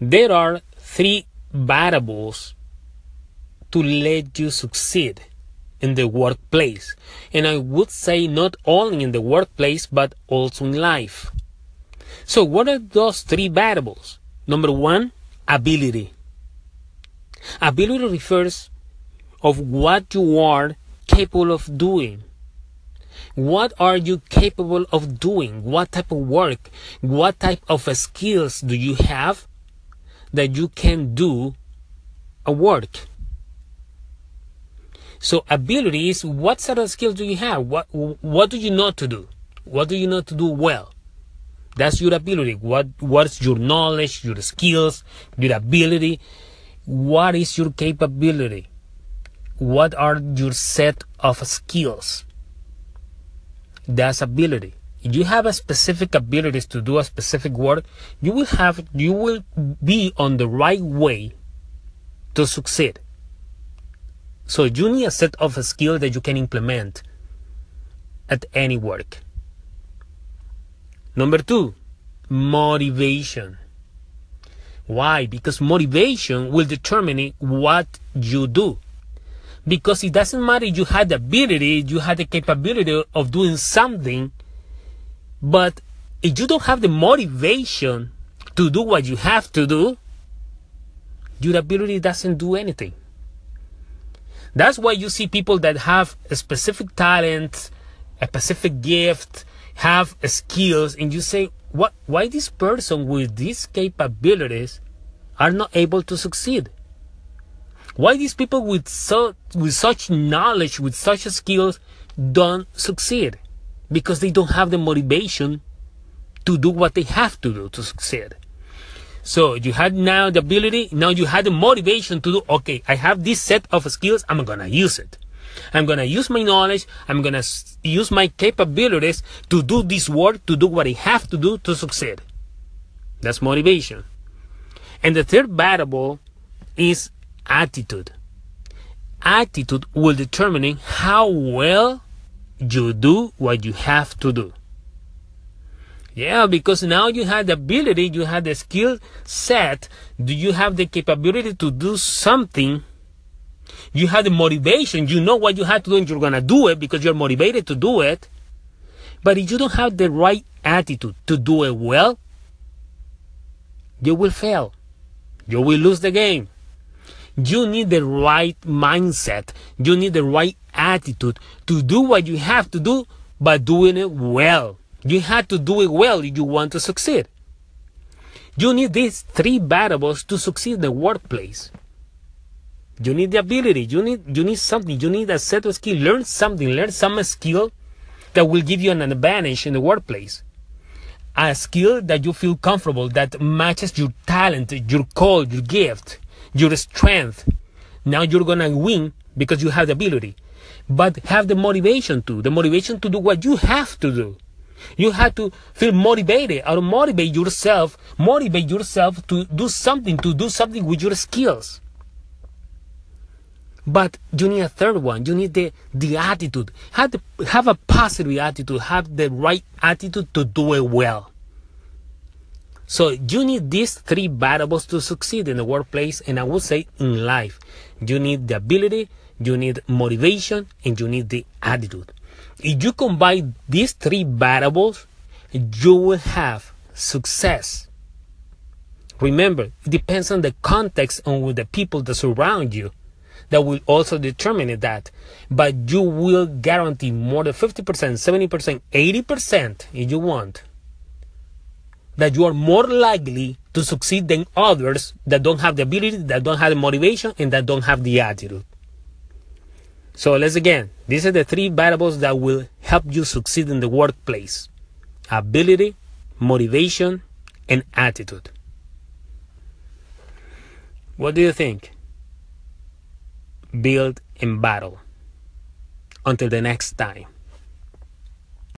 there are three variables to let you succeed in the workplace. And I would say not only in the workplace, but also in life. So what are those three variables? Number one, ability. Ability refers of what you are capable of doing. What are you capable of doing? What type of work? What type of skills do you have that you can do a work? So ability is what sort of skills do you have? What what do you know to do? What do you know to do well? That's your ability. What what's your knowledge, your skills, your ability? What is your capability? What are your set of skills? That's ability. You have a specific abilities to do a specific work, you will have you will be on the right way to succeed. So you need a set of skills that you can implement at any work. Number two, motivation. Why? Because motivation will determine what you do. Because it doesn't matter you had the ability, you had the capability of doing something, but if you don't have the motivation to do what you have to do, your ability doesn't do anything. That's why you see people that have a specific talent, a specific gift, have skills, and you say, what, why this person with these capabilities are not able to succeed? Why these people with so with such knowledge, with such skills, don't succeed? Because they don't have the motivation to do what they have to do to succeed. So you had now the ability, now you had the motivation to do, okay, I have this set of skills, I'm gonna use it. I'm gonna use my knowledge, I'm gonna use my capabilities to do this work, to do what I have to do to succeed. That's motivation. And the third variable is attitude. Attitude will determine how well you do what you have to do. Yeah, because now you have the ability, you have the skill set, do you have the capability to do something? You have the motivation, you know what you have to do and you're gonna do it because you're motivated to do it. But if you don't have the right attitude to do it well, you will fail. You will lose the game. You need the right mindset. You need the right attitude to do what you have to do, but doing it well. You have to do it well if you want to succeed. You need these three variables to succeed in the workplace. You need the ability. You need you need something. You need a set of skill. Learn something. Learn some skill that will give you an advantage in the workplace. A skill that you feel comfortable, that matches your talent, your call, your gift, your strength. Now you're gonna win because you have the ability. But have the motivation to, the motivation to do what you have to do. You have to feel motivated or motivate yourself, motivate yourself to do something, to do something with your skills. But you need a third one. You need the, the attitude. Have, the, have a positive attitude. Have the right attitude to do it well. So you need these three variables to succeed in the workplace, and I would say in life. You need the ability, you need motivation, and you need the attitude. If you combine these three variables, you will have success. Remember, it depends on the context and with the people that surround you that will also determine that. But you will guarantee more than 50%, 70%, 80% if you want that you are more likely to succeed than others that don't have the ability, that don't have the motivation, and that don't have the attitude. So let's again, these are the three variables that will help you succeed in the workplace ability, motivation, and attitude. What do you think? Build and battle. Until the next time.